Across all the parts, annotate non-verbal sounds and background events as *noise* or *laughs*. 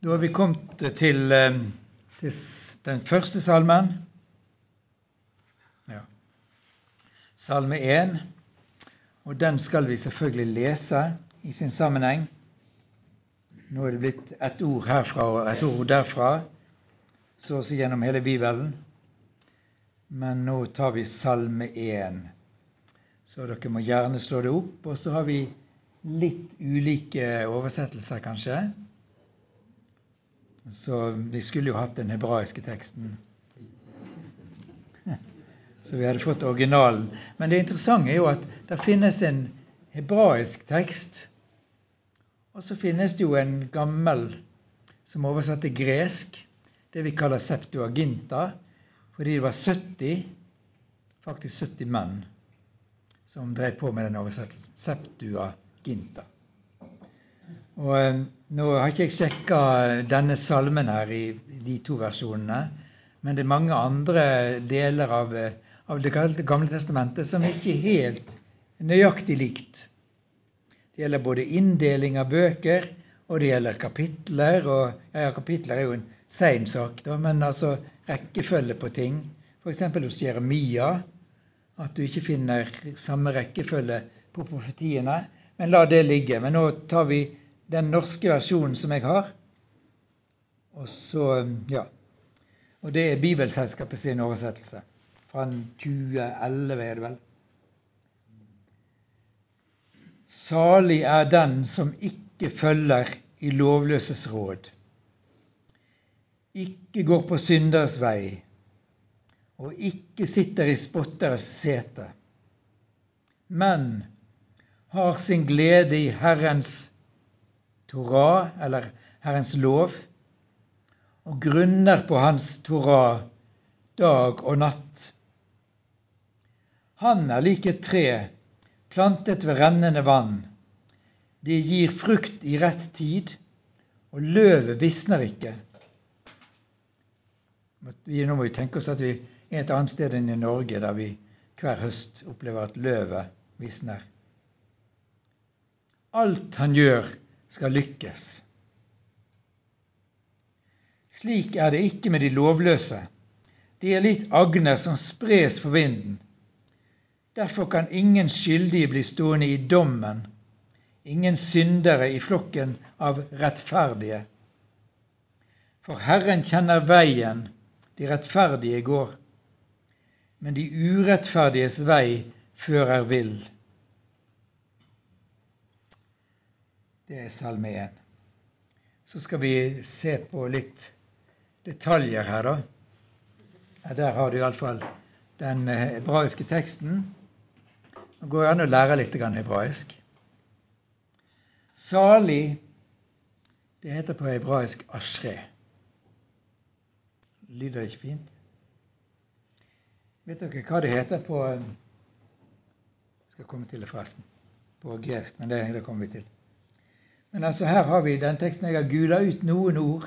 Da har vi kommet til, eh, til den første salmen. Ja. Salme 1. Og den skal vi selvfølgelig lese i sin sammenheng. Nå er det blitt et ord herfra og et ord derfra, så å si gjennom hele Bibelen. Men nå tar vi Salme 1. Så dere må gjerne slå det opp. Og så har vi litt ulike oversettelser, kanskje. Så vi skulle jo hatt den hebraiske teksten. Så vi hadde fått originalen. Men det interessante er jo at det finnes en hebraisk tekst. Og så finnes det jo en gammel som oversatte gresk, det vi kaller septuaginta, fordi det var 70, faktisk 70 menn, som drev på med den oversettelsen. Septuaginta. Og eh, Nå har ikke jeg sjekka denne salmen her i de to versjonene, men det er mange andre deler av, eh, av Det gamle testamentet som ikke er helt nøyaktig likt. Det gjelder både inndeling av bøker, og det gjelder kapitler. og ja, Kapitler er jo en sein sak, da, men altså rekkefølge på ting. F.eks. hos Jeremia, at du ikke finner samme rekkefølge på profetiene. Men la det ligge. Men nå tar vi den norske versjonen som jeg har. Og så, ja. Og det er Bibelselskapet sin oversettelse. Fra 2011, er det vel. Salig er den som ikke følger i lovløses råd, ikke går på synders vei, og ikke sitter i spotteres sete, men har sin glede i Herrens Torah, eller Herrens lov, og grunner på Hans Torah dag og natt. Han er lik et tre plantet ved rennende vann. Det gir frukt i rett tid, og løvet visner ikke. Nå må vi tenke oss at vi er et annet sted enn i Norge, der vi hver høst opplever at løvet visner. Alt han gjør, skal lykkes. Slik er det ikke med de lovløse. De er litt agner som spres for vinden. Derfor kan ingen skyldige bli stående i dommen, ingen syndere i flokken av rettferdige. For Herren kjenner veien de rettferdige går, men de urettferdiges vei fører vill. Det er Salme 1. Så skal vi se på litt detaljer her, da. Der har du iallfall den eh, hebraiske teksten. Nå går an å lære litt hebraisk. Salig, det heter på hebraisk ashre. Lyder det ikke fint? Vet dere hva det heter på Jeg eh, skal komme til det forresten. På gresk, men det, det kommer vi til. Men altså her har vi den teksten jeg har gula ut noen ord.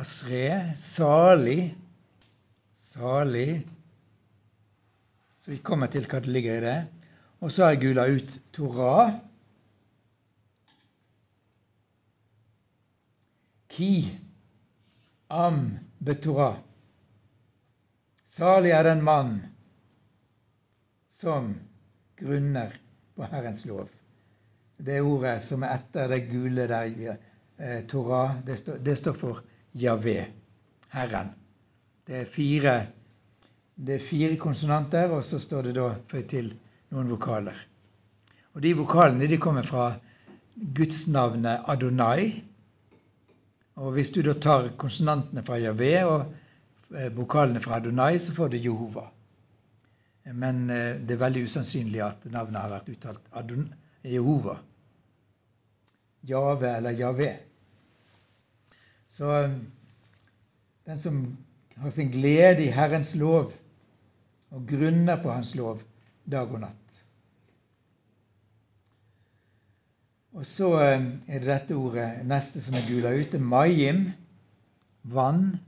Asre, salig, salig. Så vi kommer til hva det ligger i det. Og så har jeg gula ut Torah. Ki am betora. Salig er den mann som grunner på Herrens lov det ordet som er etter det gule der, eh, Torah, det, står, det står for Javé, Herren. Det er fire, det er fire konsonanter, og så står det da til noen vokaler. Og De vokalene de kommer fra gudsnavnet Adonai. Og Hvis du da tar konsonantene fra Javé og eh, vokalene fra Adonai, så får du Jehova. Men eh, det er veldig usannsynlig at navnet har vært uttalt Adon Jehova. Jave eller Jave. Så um, den som har sin glede i Herrens lov og grunner på Hans lov dag og natt. Og så um, er det dette ordet neste som er gula ute. Mayim. Vann.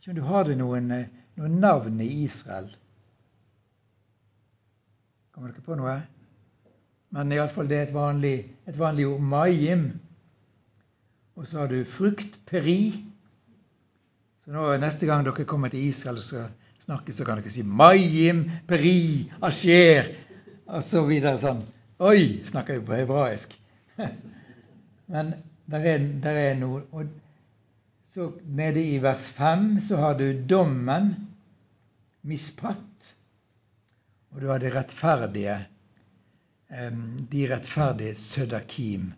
Ikke om du har det noen, eh, noen navn i Israel? Kommer dere på noe? Men iallfall det er et vanlig, et vanlig ord. Mayim. Og så har du fruktperi. Så nå neste gang dere kommer til Israel og skal snakke, så kan dere si Mayim peri asher og så videre sånn. Oi, snakker jeg på hebraisk. *laughs* Men der er, der er noe og Så nede i vers 5 så har du dommen, mispatt, og du har det rettferdige, de rettferdige sødakim.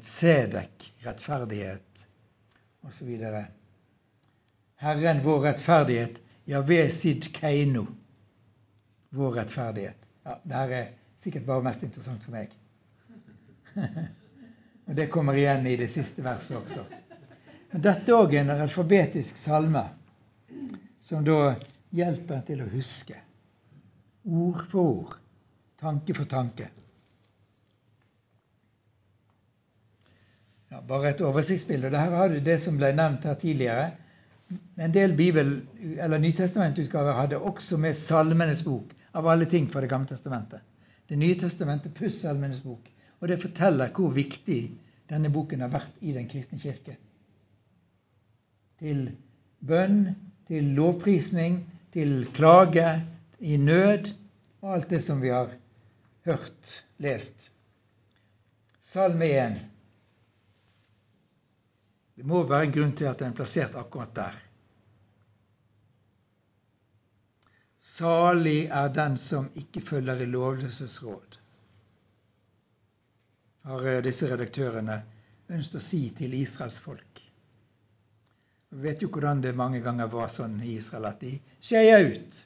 Sedek, rettferdighet, osv. Herren, vår rettferdighet, ja, ved keino, vår rettferdighet. Ja, her er sikkert bare mest interessant for meg. *laughs* Og Det kommer igjen i det siste verset også. Men dette er en alfabetisk salme, som da hjelper en til å huske. Ord for ord, tanke for tanke. Ja, bare et oversiktsbilde. Her har du det som ble nevnt her tidligere. En del bibel- eller nytestamentutgaver hadde også med Salmenes bok, av alle ting fra Det gamle testamentet. Det nye testamentet pluss Salmenes bok. Og det forteller hvor viktig denne boken har vært i den kristne kirke. Til bønn, til lovprisning, til klage, i nød og alt det som vi har hørt, lest. Salme 1. Det må være en grunn til at den er plassert akkurat der. Salig er den som ikke følger i lovløsesråd har eh, disse redaktørene ønsket å si til Israels folk. Vi vet jo hvordan det mange ganger var sånn i Israel at de skeia ut.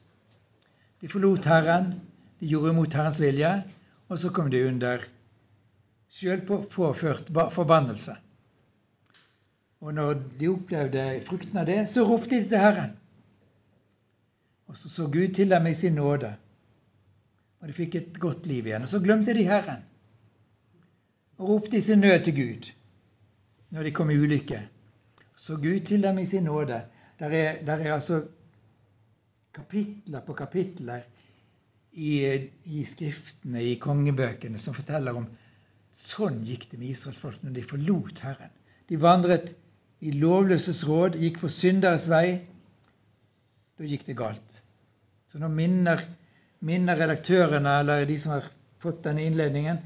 De forlot Herren, de gjorde mot Herrens vilje, og så kom de under selvpåført forbannelse. Og når de opplevde frukten av det, så ropte de til Herren. Og så så Gud til dem i sin nåde. Og de fikk et godt liv igjen. Og så glemte de Herren og ropte i sin nød til Gud når de kom i ulykke. Så Gud til dem i sin nåde. Der er, der er altså kapitler på kapitler i, i, skriftene, i kongebøkene, som forteller om sånn gikk det med Israels folk når de forlot Herren. De vandret i lovløses råd, gikk på synderes vei. Da gikk det galt. Så nå minner, minner redaktørene, eller de som har fått denne innledningen,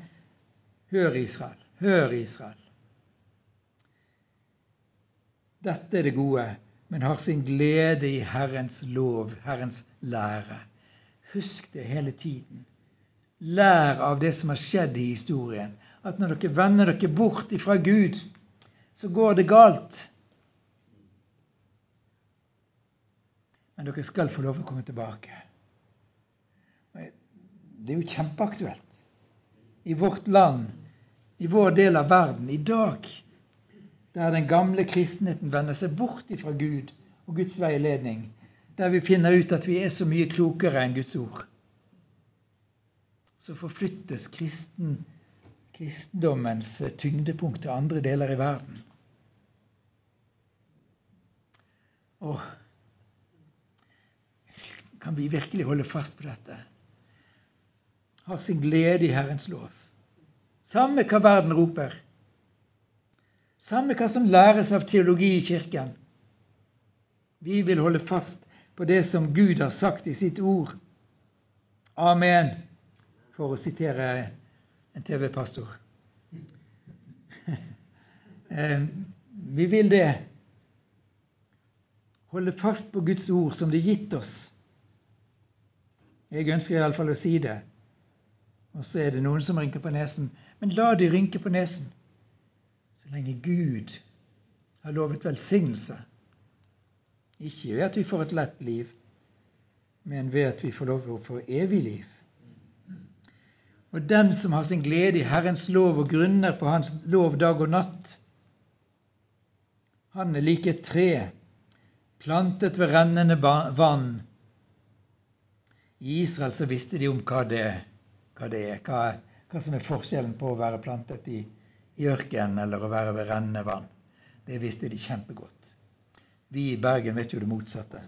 Hør, Israel. Hør, Israel. Dette er det gode, men har sin glede i Herrens lov, Herrens lære. Husk det hele tiden. Lær av det som har skjedd i historien. At når dere vender dere bort ifra Gud, så går det galt. Men dere skal få lov å komme tilbake. Det er jo kjempeaktuelt. I vårt land i vår del av verden i dag, der den gamle kristenheten vender seg bort ifra Gud og Guds veiledning, der vi finner ut at vi er så mye klokere enn Guds ord, så forflyttes kristen, kristendommens tyngdepunkt til andre deler i verden. Og kan vi virkelig holde fast på dette? Har sin glede i Herrens lov. Samme hva verden roper. Samme hva som læres av teologi i Kirken. Vi vil holde fast på det som Gud har sagt i sitt ord. Amen, for å sitere en TV-pastor. *laughs* Eh, vi vil det. Holde fast på Guds ord som det er gitt oss. Jeg ønsker iallfall å si det. Og så er det noen som rynker på nesen. Men la de rynke på nesen så lenge Gud har lovet velsignelse. Ikke ved at vi får et lett liv, men ved at vi får lov til å få evig liv. Og den som har sin glede i Herrens lov og grunner på Hans lov dag og natt, han er like et tre plantet ved rennende vann. I Israel så visste de om hva det, hva det er. Hva hva som er forskjellen på å være plantet i, i ørkenen eller å være ved rennende vann. Det visste de kjempegodt. Vi i Bergen vet jo det motsatte.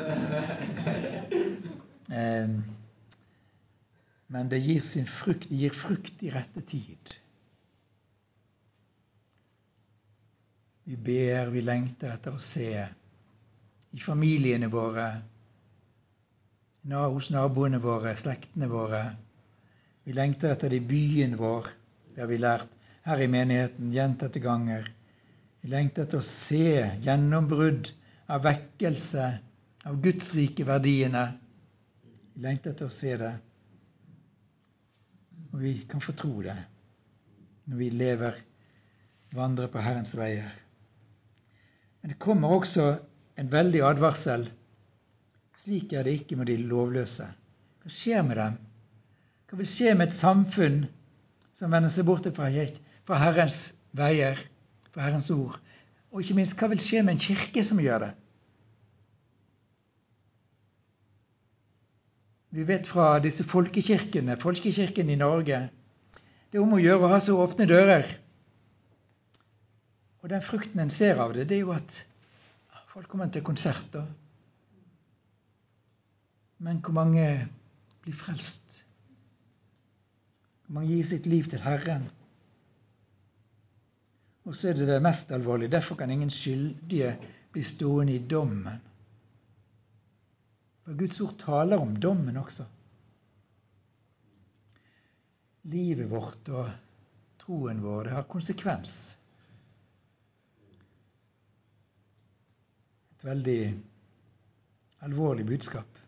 *laughs* men det gir sin frukt. Det gir frukt i rette tid. Vi ber, vi lengter etter å se i familiene våre, hos naboene våre, slektene våre. Vi lengter etter det i byen vår. Det har vi lært her i menigheten gjentatte ganger. Vi lengter etter å se gjennombrudd av vekkelse, av Guds rike verdiene. Vi lengter etter å se det. Og vi kan få tro det når vi lever, vandrer på Herrens veier. Men det kommer også en veldig advarsel. Slik er det ikke med de lovløse. Hva skjer med dem? Hva vil skje med et samfunn som vender seg bort fra, Herrens veier, fra Herrens ord? Og ikke minst, hva vil skje med en kirke som gjør det? Vi vet fra disse folkekirkene, folkekirken i Norge Det er om å gjøre å ha så åpne dører. Og den frukten en ser av det, det er jo at folk kommer til konserter. Men hvor mange blir frelst? Hvor mange gir sitt liv til Herren? Og så er det det mest alvorlige. Derfor kan ingen skyldige bli stående i dommen. For Guds ord taler om dommen også. Livet vårt og troen vår det har konsekvens. Et veldig alvorlig budskap.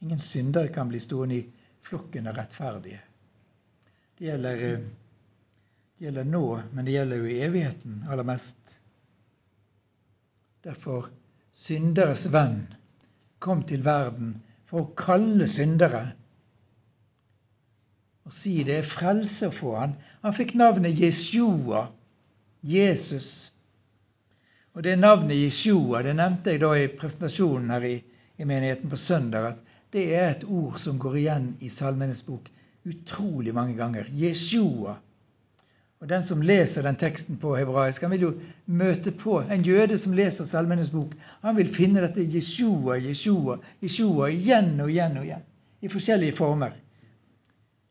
Ingen syndere kan bli stående i flokken av rettferdige. Det gjelder, eh, det gjelder nå, men det gjelder jo i evigheten aller mest. Derfor synderes venn kom til verden for å kalle syndere. Og si det er frelse å få han. Han fikk navnet Jeshua, Jesus. Og det navnet Jeshua det nevnte jeg da i presentasjonen her i, i menigheten på søndag. at Det er et ord som går igjen i Salmenes bok utrolig mange ganger. Jeshua. Og Den som leser den teksten på hebraisk, han vil jo møte på En jøde som leser Salmenes bok, han vil finne dette Jeshua, Jeshua, Jeshua igjen og igjen og igjen. I forskjellige former.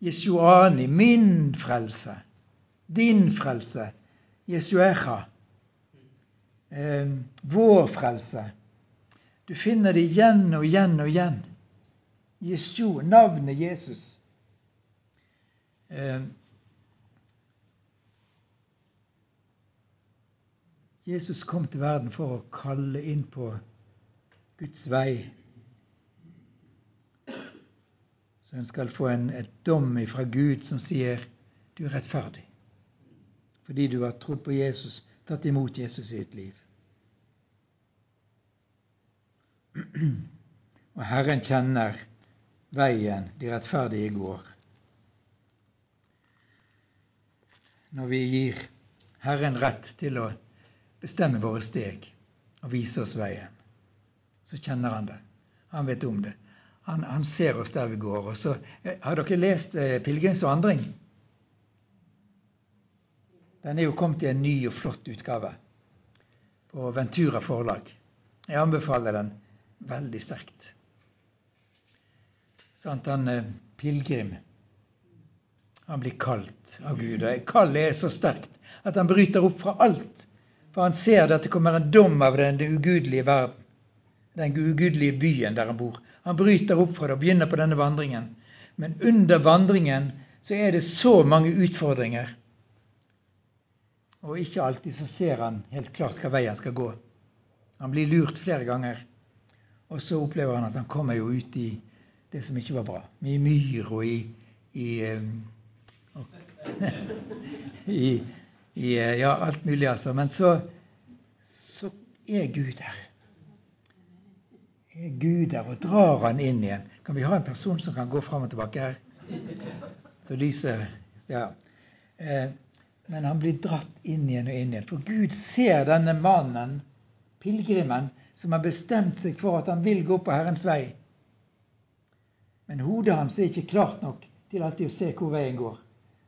Jeshuani, min frelse. Din frelse. Jesuecha. Eh, vår frelse. Du finner det igjen og igjen og igjen. Jesu, navnet Jesus. Eh, Jesus kom til verden for å kalle inn på Guds vei. Så en skal få en, et dom fra Gud som sier du er rettferdig. Fordi du har trodd på Jesus, tatt imot Jesus i ditt liv. Og Herren kjenner veien de rettferdige går. Når vi gir Herren rett til å bestemme våre steg og vise oss veien. Så kjenner han det. Han vet om det. Han, han ser oss der vi går. Så, eh, har dere lest eh, 'Pilegrims vandring'? Den er jo kommet i en ny og flott utgave på Ventura forlag. Jeg anbefaler den veldig sterkt. Sant, han eh, pilegrim han blir kalt av Gud. og Kallet er så sterkt at han bryter opp fra alt for han ser at det kommer en dom av den ugudelige verden. Den ugudelige byen der han bor. Han bryter opp fra det og begynner på denne vandringen. Men under vandringen så er det så mange utfordringer. Og ikke alltid så ser han helt klart hva vei han skal gå. Han blir lurt flere ganger. Og så opplever han at han kommer jo ut i det som ikke var bra. I myr og i, i, og, *laughs* i i eh, ja, alt mulig, altså. Men så, så er Gud der. Er Gud der og drar han inn igjen. Kan vi ha en person som kan gå fram og tilbake her? Så lyset Ja. Eh, men han blir dratt inn igjen og inn igjen. For Gud ser denne mannen, pilegrimen, som har bestemt seg for at han vil gå på Herrens vei. Men hodet hans er ikke klart nok til alltid å se hvor veien går.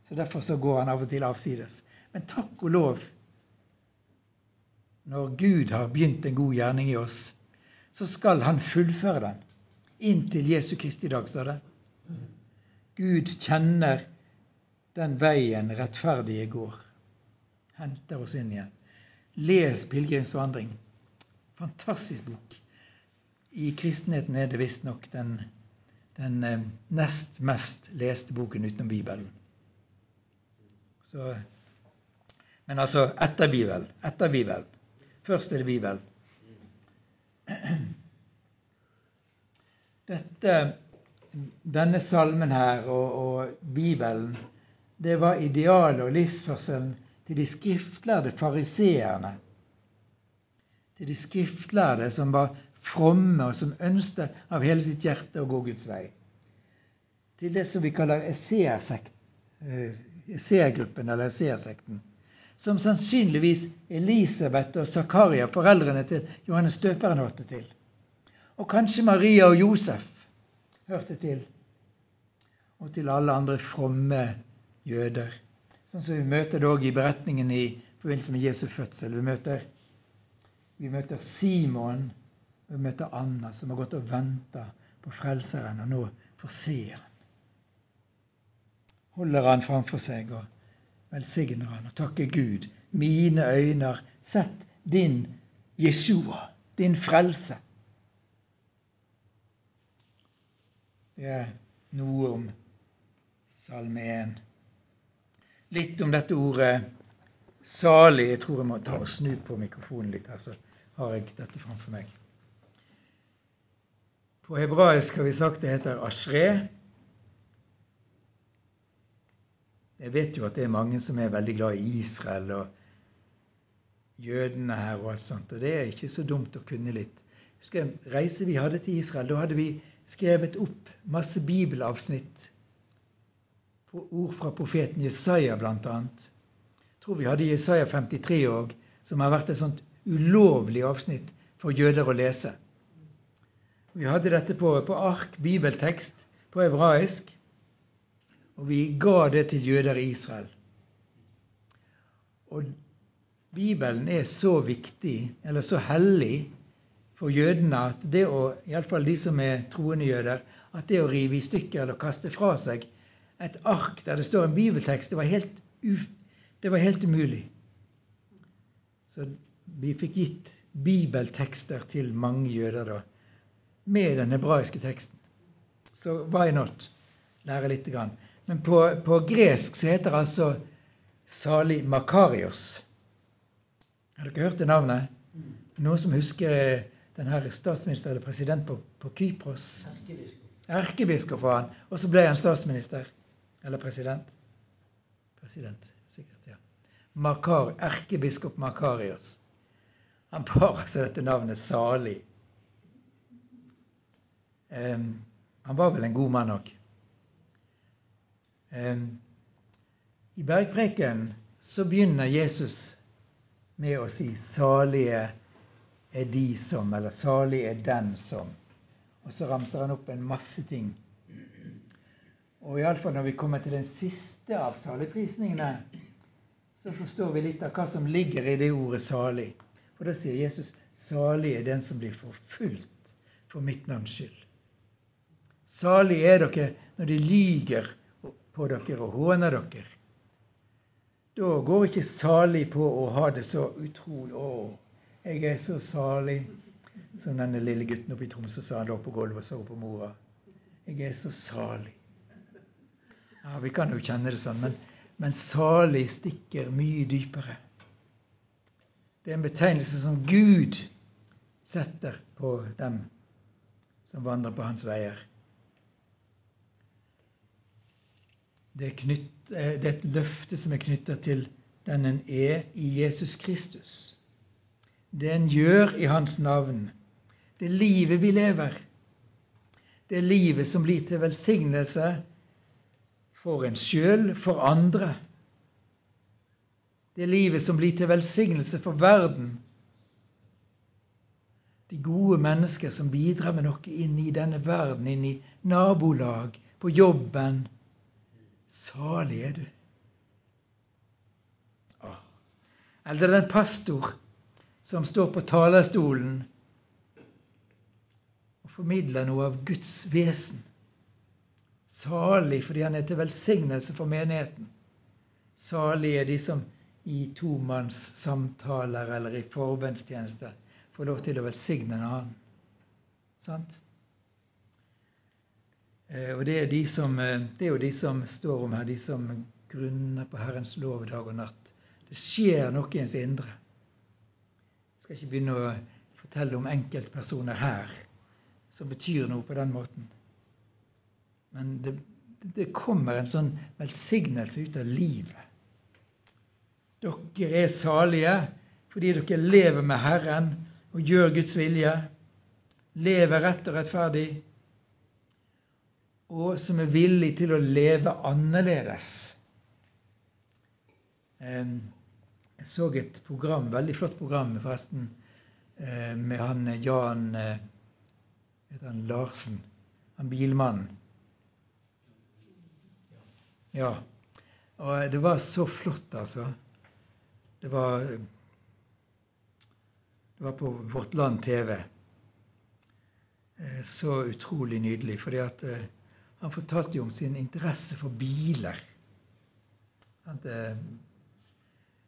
Så Derfor så går han av og til avsides. Men takk og lov, når Gud har begynt en god gjerning i oss, så skal han fullføre den inntil Jesu Kristi dag, står det. Gud kjenner den veien rettferdige går. Henter oss inn igjen. Les 'Pilegrimsvandring'. Fantastisk bok. I kristenheten er det visstnok den, den eh, nest mest leste boken utenom Bibelen. Så, men altså etter Bibelen. Etter Bibelen. Først er det Bibelen. Dette, denne salmen her og, og Bibelen, det var idealet og livsførselen til de skriftlærde fariseerne. Til de skriftlærde som var fromme, og som ønsket av hele sitt hjerte å gå Guds vei. Til det som vi kaller eseergruppen, eller Eseer-sekten. Som sannsynligvis Elisabeth og Zakaria, foreldrene til Johannes Døperen, hørte til. Og kanskje Maria og Josef hørte til. Og til alle andre fromme jøder. Sånn som vi møter det òg i beretningen i forbindelse med Jesu fødsel. Vi møter, vi møter Simon og vi møter Anna, som har gått og venta på Frelseren, og nå får se han. Holder han framfor seg og velsigner han og takker Gud. Mine øyne har sett din Jeshua, din frelse. Det er noe om Salme 1. Litt om dette ordet 'salig'. Jeg tror jeg må ta og snu på mikrofonen litt her, så har jeg dette framfor meg. På hebraisk har vi sagt det heter 'ashre'. Jeg vet jo at det er mange som er veldig glad i Israel og jødene her og alt sånt. Og det er ikke så dumt å kunne litt. Husker en reise vi hadde til Israel. Da hadde vi skrevet opp masse bibelavsnitt ord fra profeten Jesaja bl.a. Tror vi hadde Jesaja 53 òg, som har vært et sånt ulovlig avsnitt for jøder å lese. Vi hadde dette på, på ark, bibeltekst, på hebraisk, og vi ga det til jøder i Israel. Og Bibelen er så viktig, eller så hellig, for jødene at det å, iallfall de som er troende jøder, at det å rive i stykker eller kaste fra seg et ark der det står en bibeltekst, det var helt, det var helt umulig. Så vi fikk gitt bibeltekster til mange jøder da, med den hebraiske teksten. Så why not? Lære lite grann. Men på, på gresk så heter det altså Sali Makarios. Har dere hørt det navnet? Noen som husker denne statsminister eller president på, på Kypros. Erkebiskop var han. Og så ble han statsminister. Eller president. President, sikkert. ja. Makar, erkebiskop Makarios. Han bar altså dette navnet Salig. Um, han var vel en god mann òg. I bergpreken så begynner Jesus med å si 'salige er de som, eller salig er den som. Og så ramser han opp en masse ting. Og iallfall når vi kommer til den siste av saligprisningene, så forstår vi litt av hva som ligger i det ordet 'salig'. For da sier Jesus 'salig er den som blir forfulgt for mitt navns skyld'. Salig er dere når de lyger på dere og håner dere. Da går ikke salig på å ha det så utrolig Å, jeg er så salig. Som denne lille gutten oppe i Tromsø sa han lå på gulvet og så på mora. Jeg er så salig. Ja, Vi kan jo kjenne det sånn, men, men salig stikker mye dypere. Det er en betegnelse som Gud setter på dem som vandrer på hans veier. Det er, knytt, eh, det er et løfte som er knytta til den en er i Jesus Kristus det en gjør i Hans navn. Det livet vi lever. Det livet som blir til velsignelse for en sjøl, for andre. Det livet som blir til velsignelse for verden. De gode mennesker som bidrar med noe inn i denne verden, inn i nabolag, på jobben. Salig er du. Eller den pastor som står på talerstolen og formidler noe av Guds vesen. Salig fordi han er til velsignelse for menigheten. Salig er de som i tomannssamtaler eller i forbønnstjeneste får lov til å velsigne en annen. Sant? Eh, og det er, de som, eh, det er jo de som står om her, de som grunner på Herrens lov dag og natt. Det skjer noe i ens indre. Jeg skal ikke begynne å fortelle om enkeltpersoner her som betyr noe på den måten. Men det, det kommer en sånn velsignelse ut av livet. Dere er salige fordi dere lever med Herren og gjør Guds vilje, lever rett og rettferdig, og som er villig til å leve annerledes. Jeg så et program, veldig flott program forresten, eh, med han Jan eh, heter han Larsen, han bilmannen. Ja. Og det var så flott, altså. Det var det var på Vårt Land TV. Eh, så utrolig nydelig. fordi at eh, han fortalte jo om sin interesse for biler. Eh,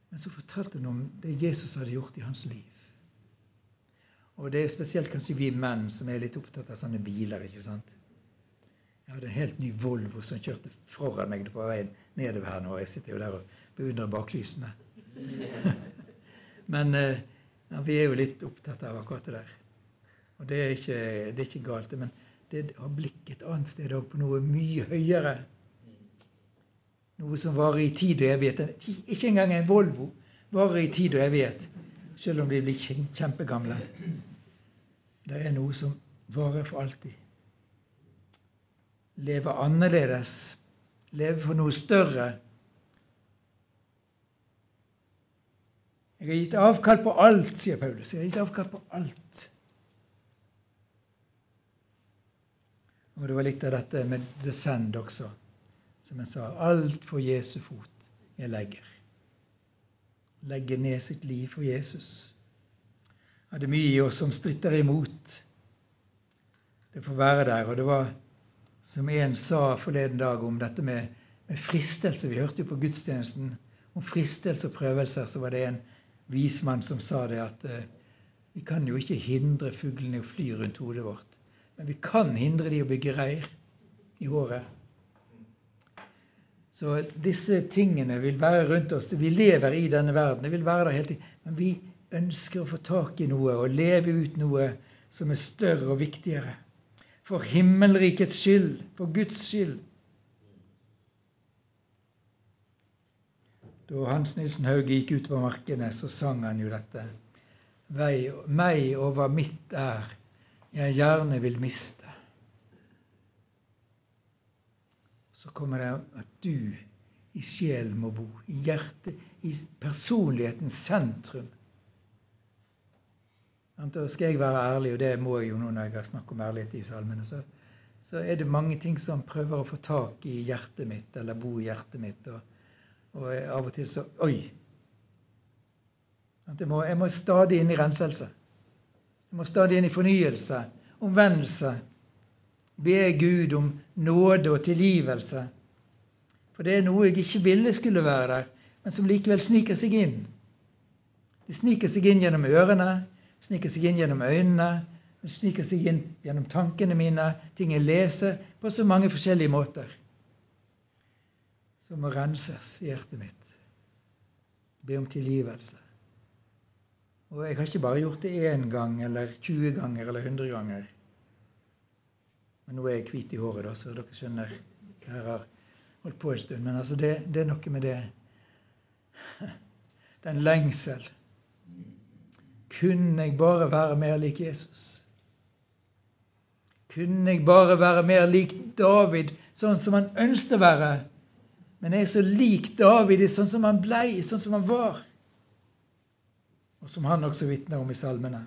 men så fortalte han om det Jesus hadde gjort i hans liv. Og det er spesielt kanskje vi menn som er litt opptatt av sånne biler. ikke sant? Jeg hadde en helt ny Volvo som kjørte foran meg på veien nedover her nå. Jeg sitter jo der og beundrer baklysene. *laughs* men ja, vi er jo litt opptatt av akkurat det der. Og det er ikke, det er ikke galt, men det har blikket et annet sted òg på noe mye høyere. Noe som varer i tid og evighet. Ikke engang en Volvo varer i tid og evighet, selv om de blir kjempegamle. Det er noe som varer for alltid. Leve annerledes. Leve for noe større Jeg har gitt avkall på alt, sier Paulus. Jeg har gitt avkall på alt. Og det var litt av dette med descend også, som jeg sa. Alt for Jesu fot jeg legger. Legge ned sitt liv for Jesus. Ja, det er mye i oss som stritter imot. Det får være der. Og det var, som en sa forleden dag om dette med, med fristelse Vi hørte jo på gudstjenesten om fristelse og prøvelser. Så var det en vismann som sa det at eh, vi kan jo ikke hindre fuglene å fly rundt hodet vårt. Men vi kan hindre de å bygge reir i året. Så disse tingene vil være rundt oss. Vi lever i denne verden. Det vil være der hele tiden. Men vi ønsker å få tak i noe og leve ut noe som er større og viktigere. For himmelrikets skyld, for Guds skyld. Da Hans Nilsen Hauge gikk ut på markene, så sang han jo dette. Meg over mitt er jeg gjerne vil miste. Så kommer det at du i sjelen må bo, i hjertet, i personlighetens sentrum. Da skal jeg være ærlig, og det må jeg jo nå når jeg har snakket om ærlighet i salmene, så, så er det mange ting som prøver å få tak i hjertet mitt, eller bo i hjertet mitt. og og av og til så Oi! Jeg må, jeg må stadig inn i renselse. Jeg må stadig inn i fornyelse, omvendelse. Be Gud om nåde og tilgivelse. For det er noe jeg ikke ville skulle være der, men som likevel sniker seg inn. Det sniker seg inn gjennom ørene, sniker seg inn gjennom øynene, det sniker seg inn gjennom tankene mine, ting jeg leser, på så mange forskjellige måter som må renses i hjertet mitt. Be om tilgivelse. Og jeg har ikke bare gjort det én gang eller 20 ganger eller 100 ganger. Men nå er jeg hvit i håret, da, så dere skjønner. Jeg har holdt på en stund. Men altså, det, det er noe med det Den lengsel. Kunne jeg bare være mer lik Jesus? Kunne jeg bare være mer lik David, sånn som han ønsket å være? Men jeg er så lik David, sånn som han blei, sånn som han var. Og som han også vitner om i salmene.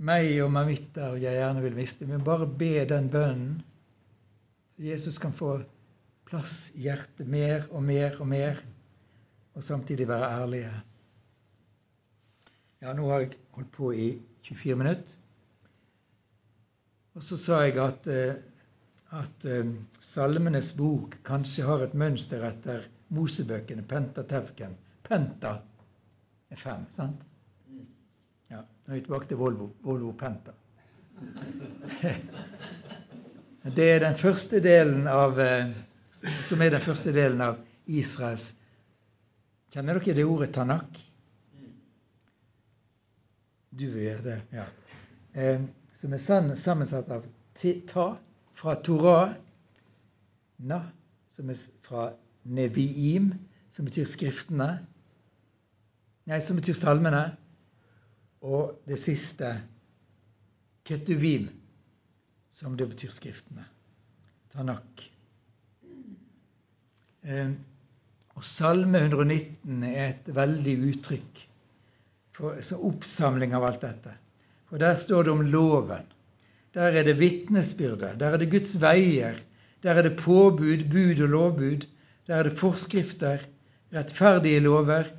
Meg og mitt er og jeg gjerne vil miste. Men bare be den bønnen. Jesus kan få plass i hjertet mer og mer og mer, og samtidig være ærlige. Ja, nå har jeg holdt på i 24 minutter. Og så sa jeg at, eh, at eh, Salmenes bok kanskje har et mønster etter Mosebøkene, Pentatevken. Penta er fem, sant? Ja, Nå er vi tilbake til Volvo. Volvo Penta. *laughs* Det er den første delen av eh, som er den første delen av Israels Kjenner dere det ordet Tanak? Du vet det, ja. Eh, som er sammensatt av ta fra Torah, na, som er fra neviim, som betyr skriftene, nei, som betyr salmene, og det siste ketuvim, som det betyr skriftene. Tanak. Eh, og Salme 119 er et veldig uttrykk for så oppsamling av alt dette. For der står det om loven. Der er det vitnesbyrde. Der er det Guds veier. Der er det påbud, bud og lovbud. Der er det forskrifter, rettferdige lover,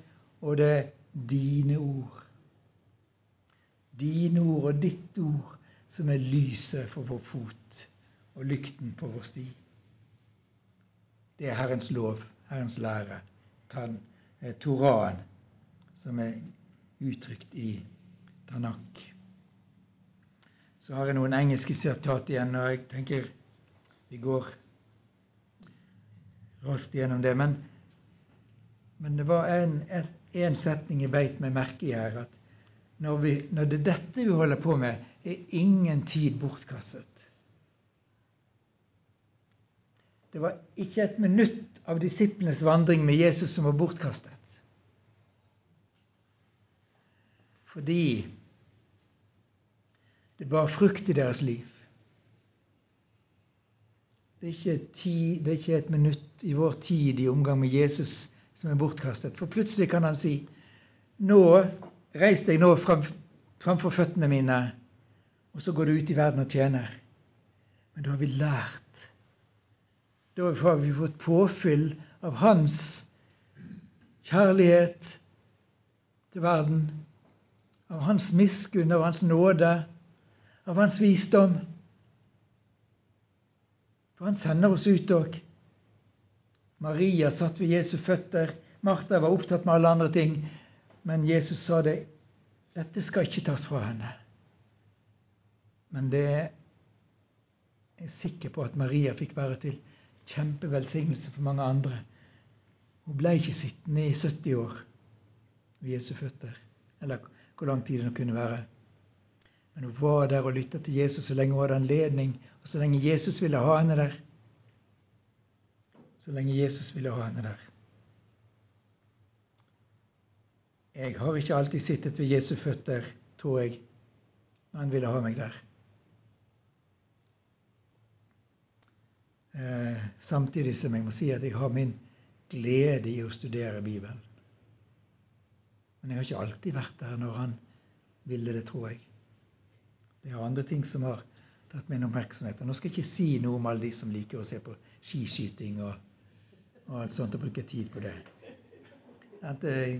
og det er dine ord. Dine ord og ditt ord som er lyset for vår fot og lykten på vår sti. Det er Herrens lov, Herrens lære, eh, Toraen, som er uttrykt i Tanak. Så har jeg noen engelske sitat igjen, og jeg tenker vi går raskt gjennom det. Men, men det var en, en, en, setning jeg beit meg merke i her. At når, vi, når det er dette vi holder på med, er ingen tid bortkastet. Det var ikke et minutt av disiplenes vandring med Jesus som var bortkastet. Fordi det bar frukt i deres liv. Det er, ikke ti, det er ikke et minutt i vår tid i omgang med Jesus som er bortkastet. For plutselig kan han si Nå, reis deg nå fram, framfor føttene mine, og så går du ut i verden og tjener. Men da har vi lært da har vi fått påfyll av hans kjærlighet til verden, av hans miskunn, av hans nåde, av hans visdom. For han sender oss ut òg. Maria satt ved Jesu føtter. Martha var opptatt med alle andre ting. Men Jesus sa det dette skal ikke tas fra henne. Men det er jeg sikker på at Maria fikk være til kjempevelsignelse for mange andre. Hun ble ikke sittende i 70 år ved Jesu føtter, eller hvor lang tid det nå kunne være. Men hun var der og lytta til Jesus så lenge hun hadde anledning, og så lenge Jesus ville ha henne der. Så lenge Jesus ville ha henne der. Jeg har ikke alltid sittet ved Jesu føtter, tror jeg, men han ville ha meg der. Eh, samtidig som jeg må si at jeg har min glede i å studere Bibelen. Men jeg har ikke alltid vært der når han ville det, tror jeg. Det er andre ting som har tatt min oppmerksomhet. Og nå skal jeg ikke si noe om alle de som liker å se på skiskyting og, og alt sånt og bruke tid på det. At, eh,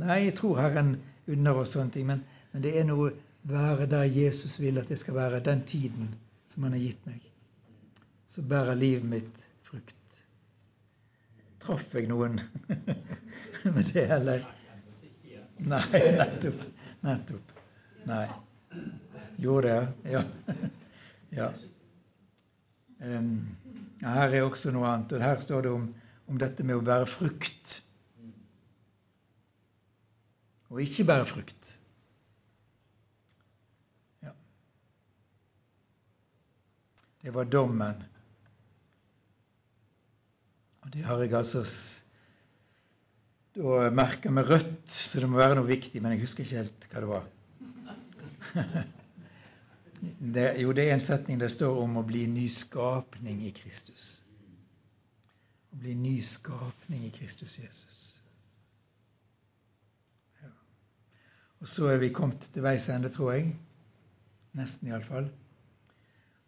nei, jeg tror Herren unner oss sånne ting, men, men det er noe være der Jesus vil at det skal være, den tiden som han har gitt meg så bærer livet mitt frukt. Traff jeg noen *laughs* med det, eller? Nei, nettopp. Nettopp. Nei. Gjorde det? Ja. *laughs* ja. Her er også noe annet. og Her står det om, om dette med å bære frukt. Og ikke bære frukt. Ja. Det var dommen og det har jeg altså da merka med rødt, så det må være noe viktig, men jeg husker ikke helt hva det var. *laughs* Det, jo, det er en setning det står om å bli ny skapning i Kristus. Å bli nyskapning i Kristus Jesus. Ja. Og så er vi kommet til veis ende, tror jeg. Nesten, iallfall.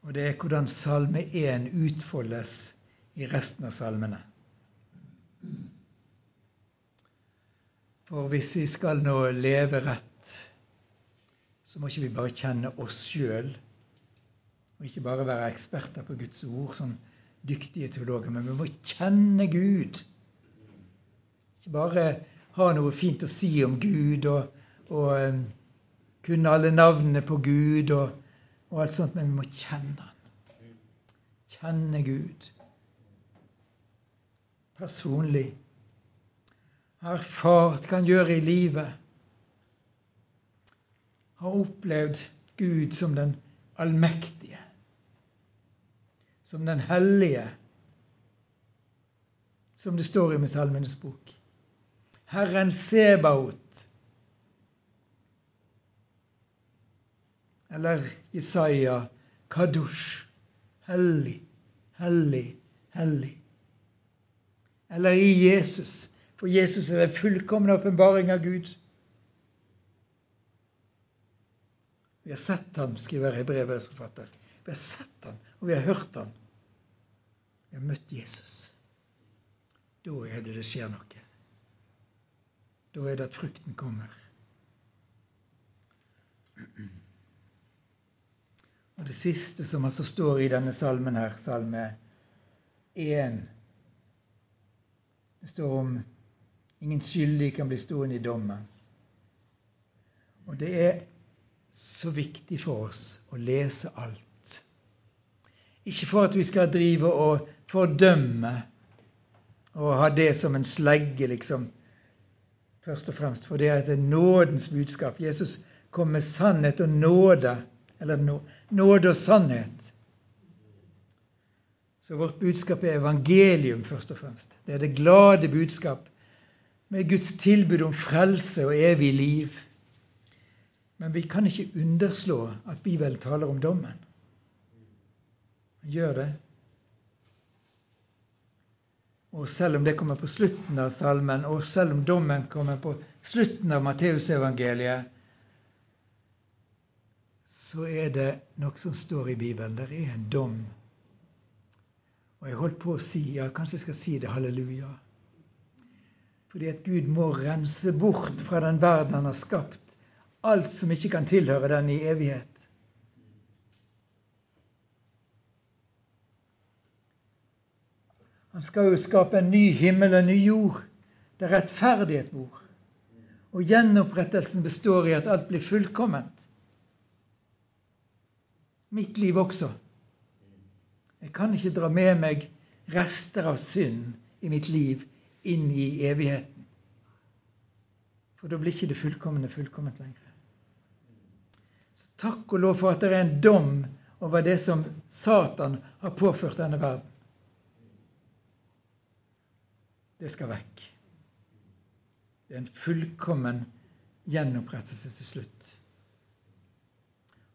Og det er hvordan Salme 1 utfoldes i resten av salmene. For hvis vi skal nå leve rett, så må ikke vi bare kjenne oss sjøl, og ikke bare være eksperter på Guds ord, som dyktige teologer, men vi må kjenne Gud Ikke bare ha noe fint å si om Gud og, og um, kunne alle navnene på Gud og, og, alt sånt, men vi må kjenne Han. Kjenne Gud personlig. Erfart hva Han gjør i livet. Har opplevd Gud som den allmektige, som den hellige, som det står i Misalmenes bok. Herren Sebaot. Eller Isaiah Kadosh. Hellig, hellig, hellig. Eller i Jesus. For Jesus er den fullkomne åpenbaring av Gud. Vi har sett ham, skriver Hebrevet forfatter. Vi har sett han, og vi har hørt han. Vi har møtt Jesus. Da er det det skjer noe. Da er det at frukten kommer. Og det siste som altså står i denne salmen her, salme 1 Det står om ingen skyldig kan bli stående i dommen. Og det er så viktig for oss å lese alt. Ikke for at vi skal drive og fordømme og ha det som en slegge, liksom først og fremst. For det er et nådens budskap. Jesus kom med sannhet og nåde. Eller nåde og sannhet. Så vårt budskap er evangelium, først og fremst. Det er det glade budskap med Guds tilbud om frelse og evig liv. Men vi kan ikke underslå at Bibelen taler om dommen. Gjør det. Og selv om det kommer på slutten av salmen, og selv om dommen kommer på slutten av Matteusevangeliet, så er det noe som står i Bibelen. Det er en dom. Og jeg holdt på å si, ja, kanskje jeg skal si det, halleluja. Fordi at Gud må rense bort fra den verden han har skapt, alt som ikke kan tilhøre den i evighet. Han skal jo skape en ny himmel og en ny jord, der rettferdighet bor. Og gjenopprettelsen består i at alt blir fullkomment. Mitt liv også. Jeg kan ikke dra med meg rester av synd i mitt liv inn i evigheten. For da blir ikke det fullkomne fullkomment lenger. Så takk og lov for at det er en dom over det som Satan har påført denne verden. Det skal vekk. Det er en fullkommen gjenopprettelse til slutt.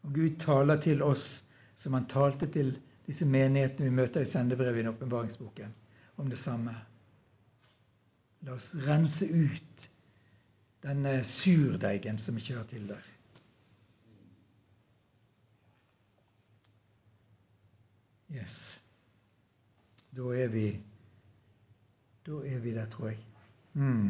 Og Gud taler til oss som han talte til disse menighetene vi møter i sendebrevet i åpenbaringsboken, om det samme. La oss rense ut denne surdeigen som ikke hører til der. Yes. Da er vi da er vi der, tror jeg. Mm.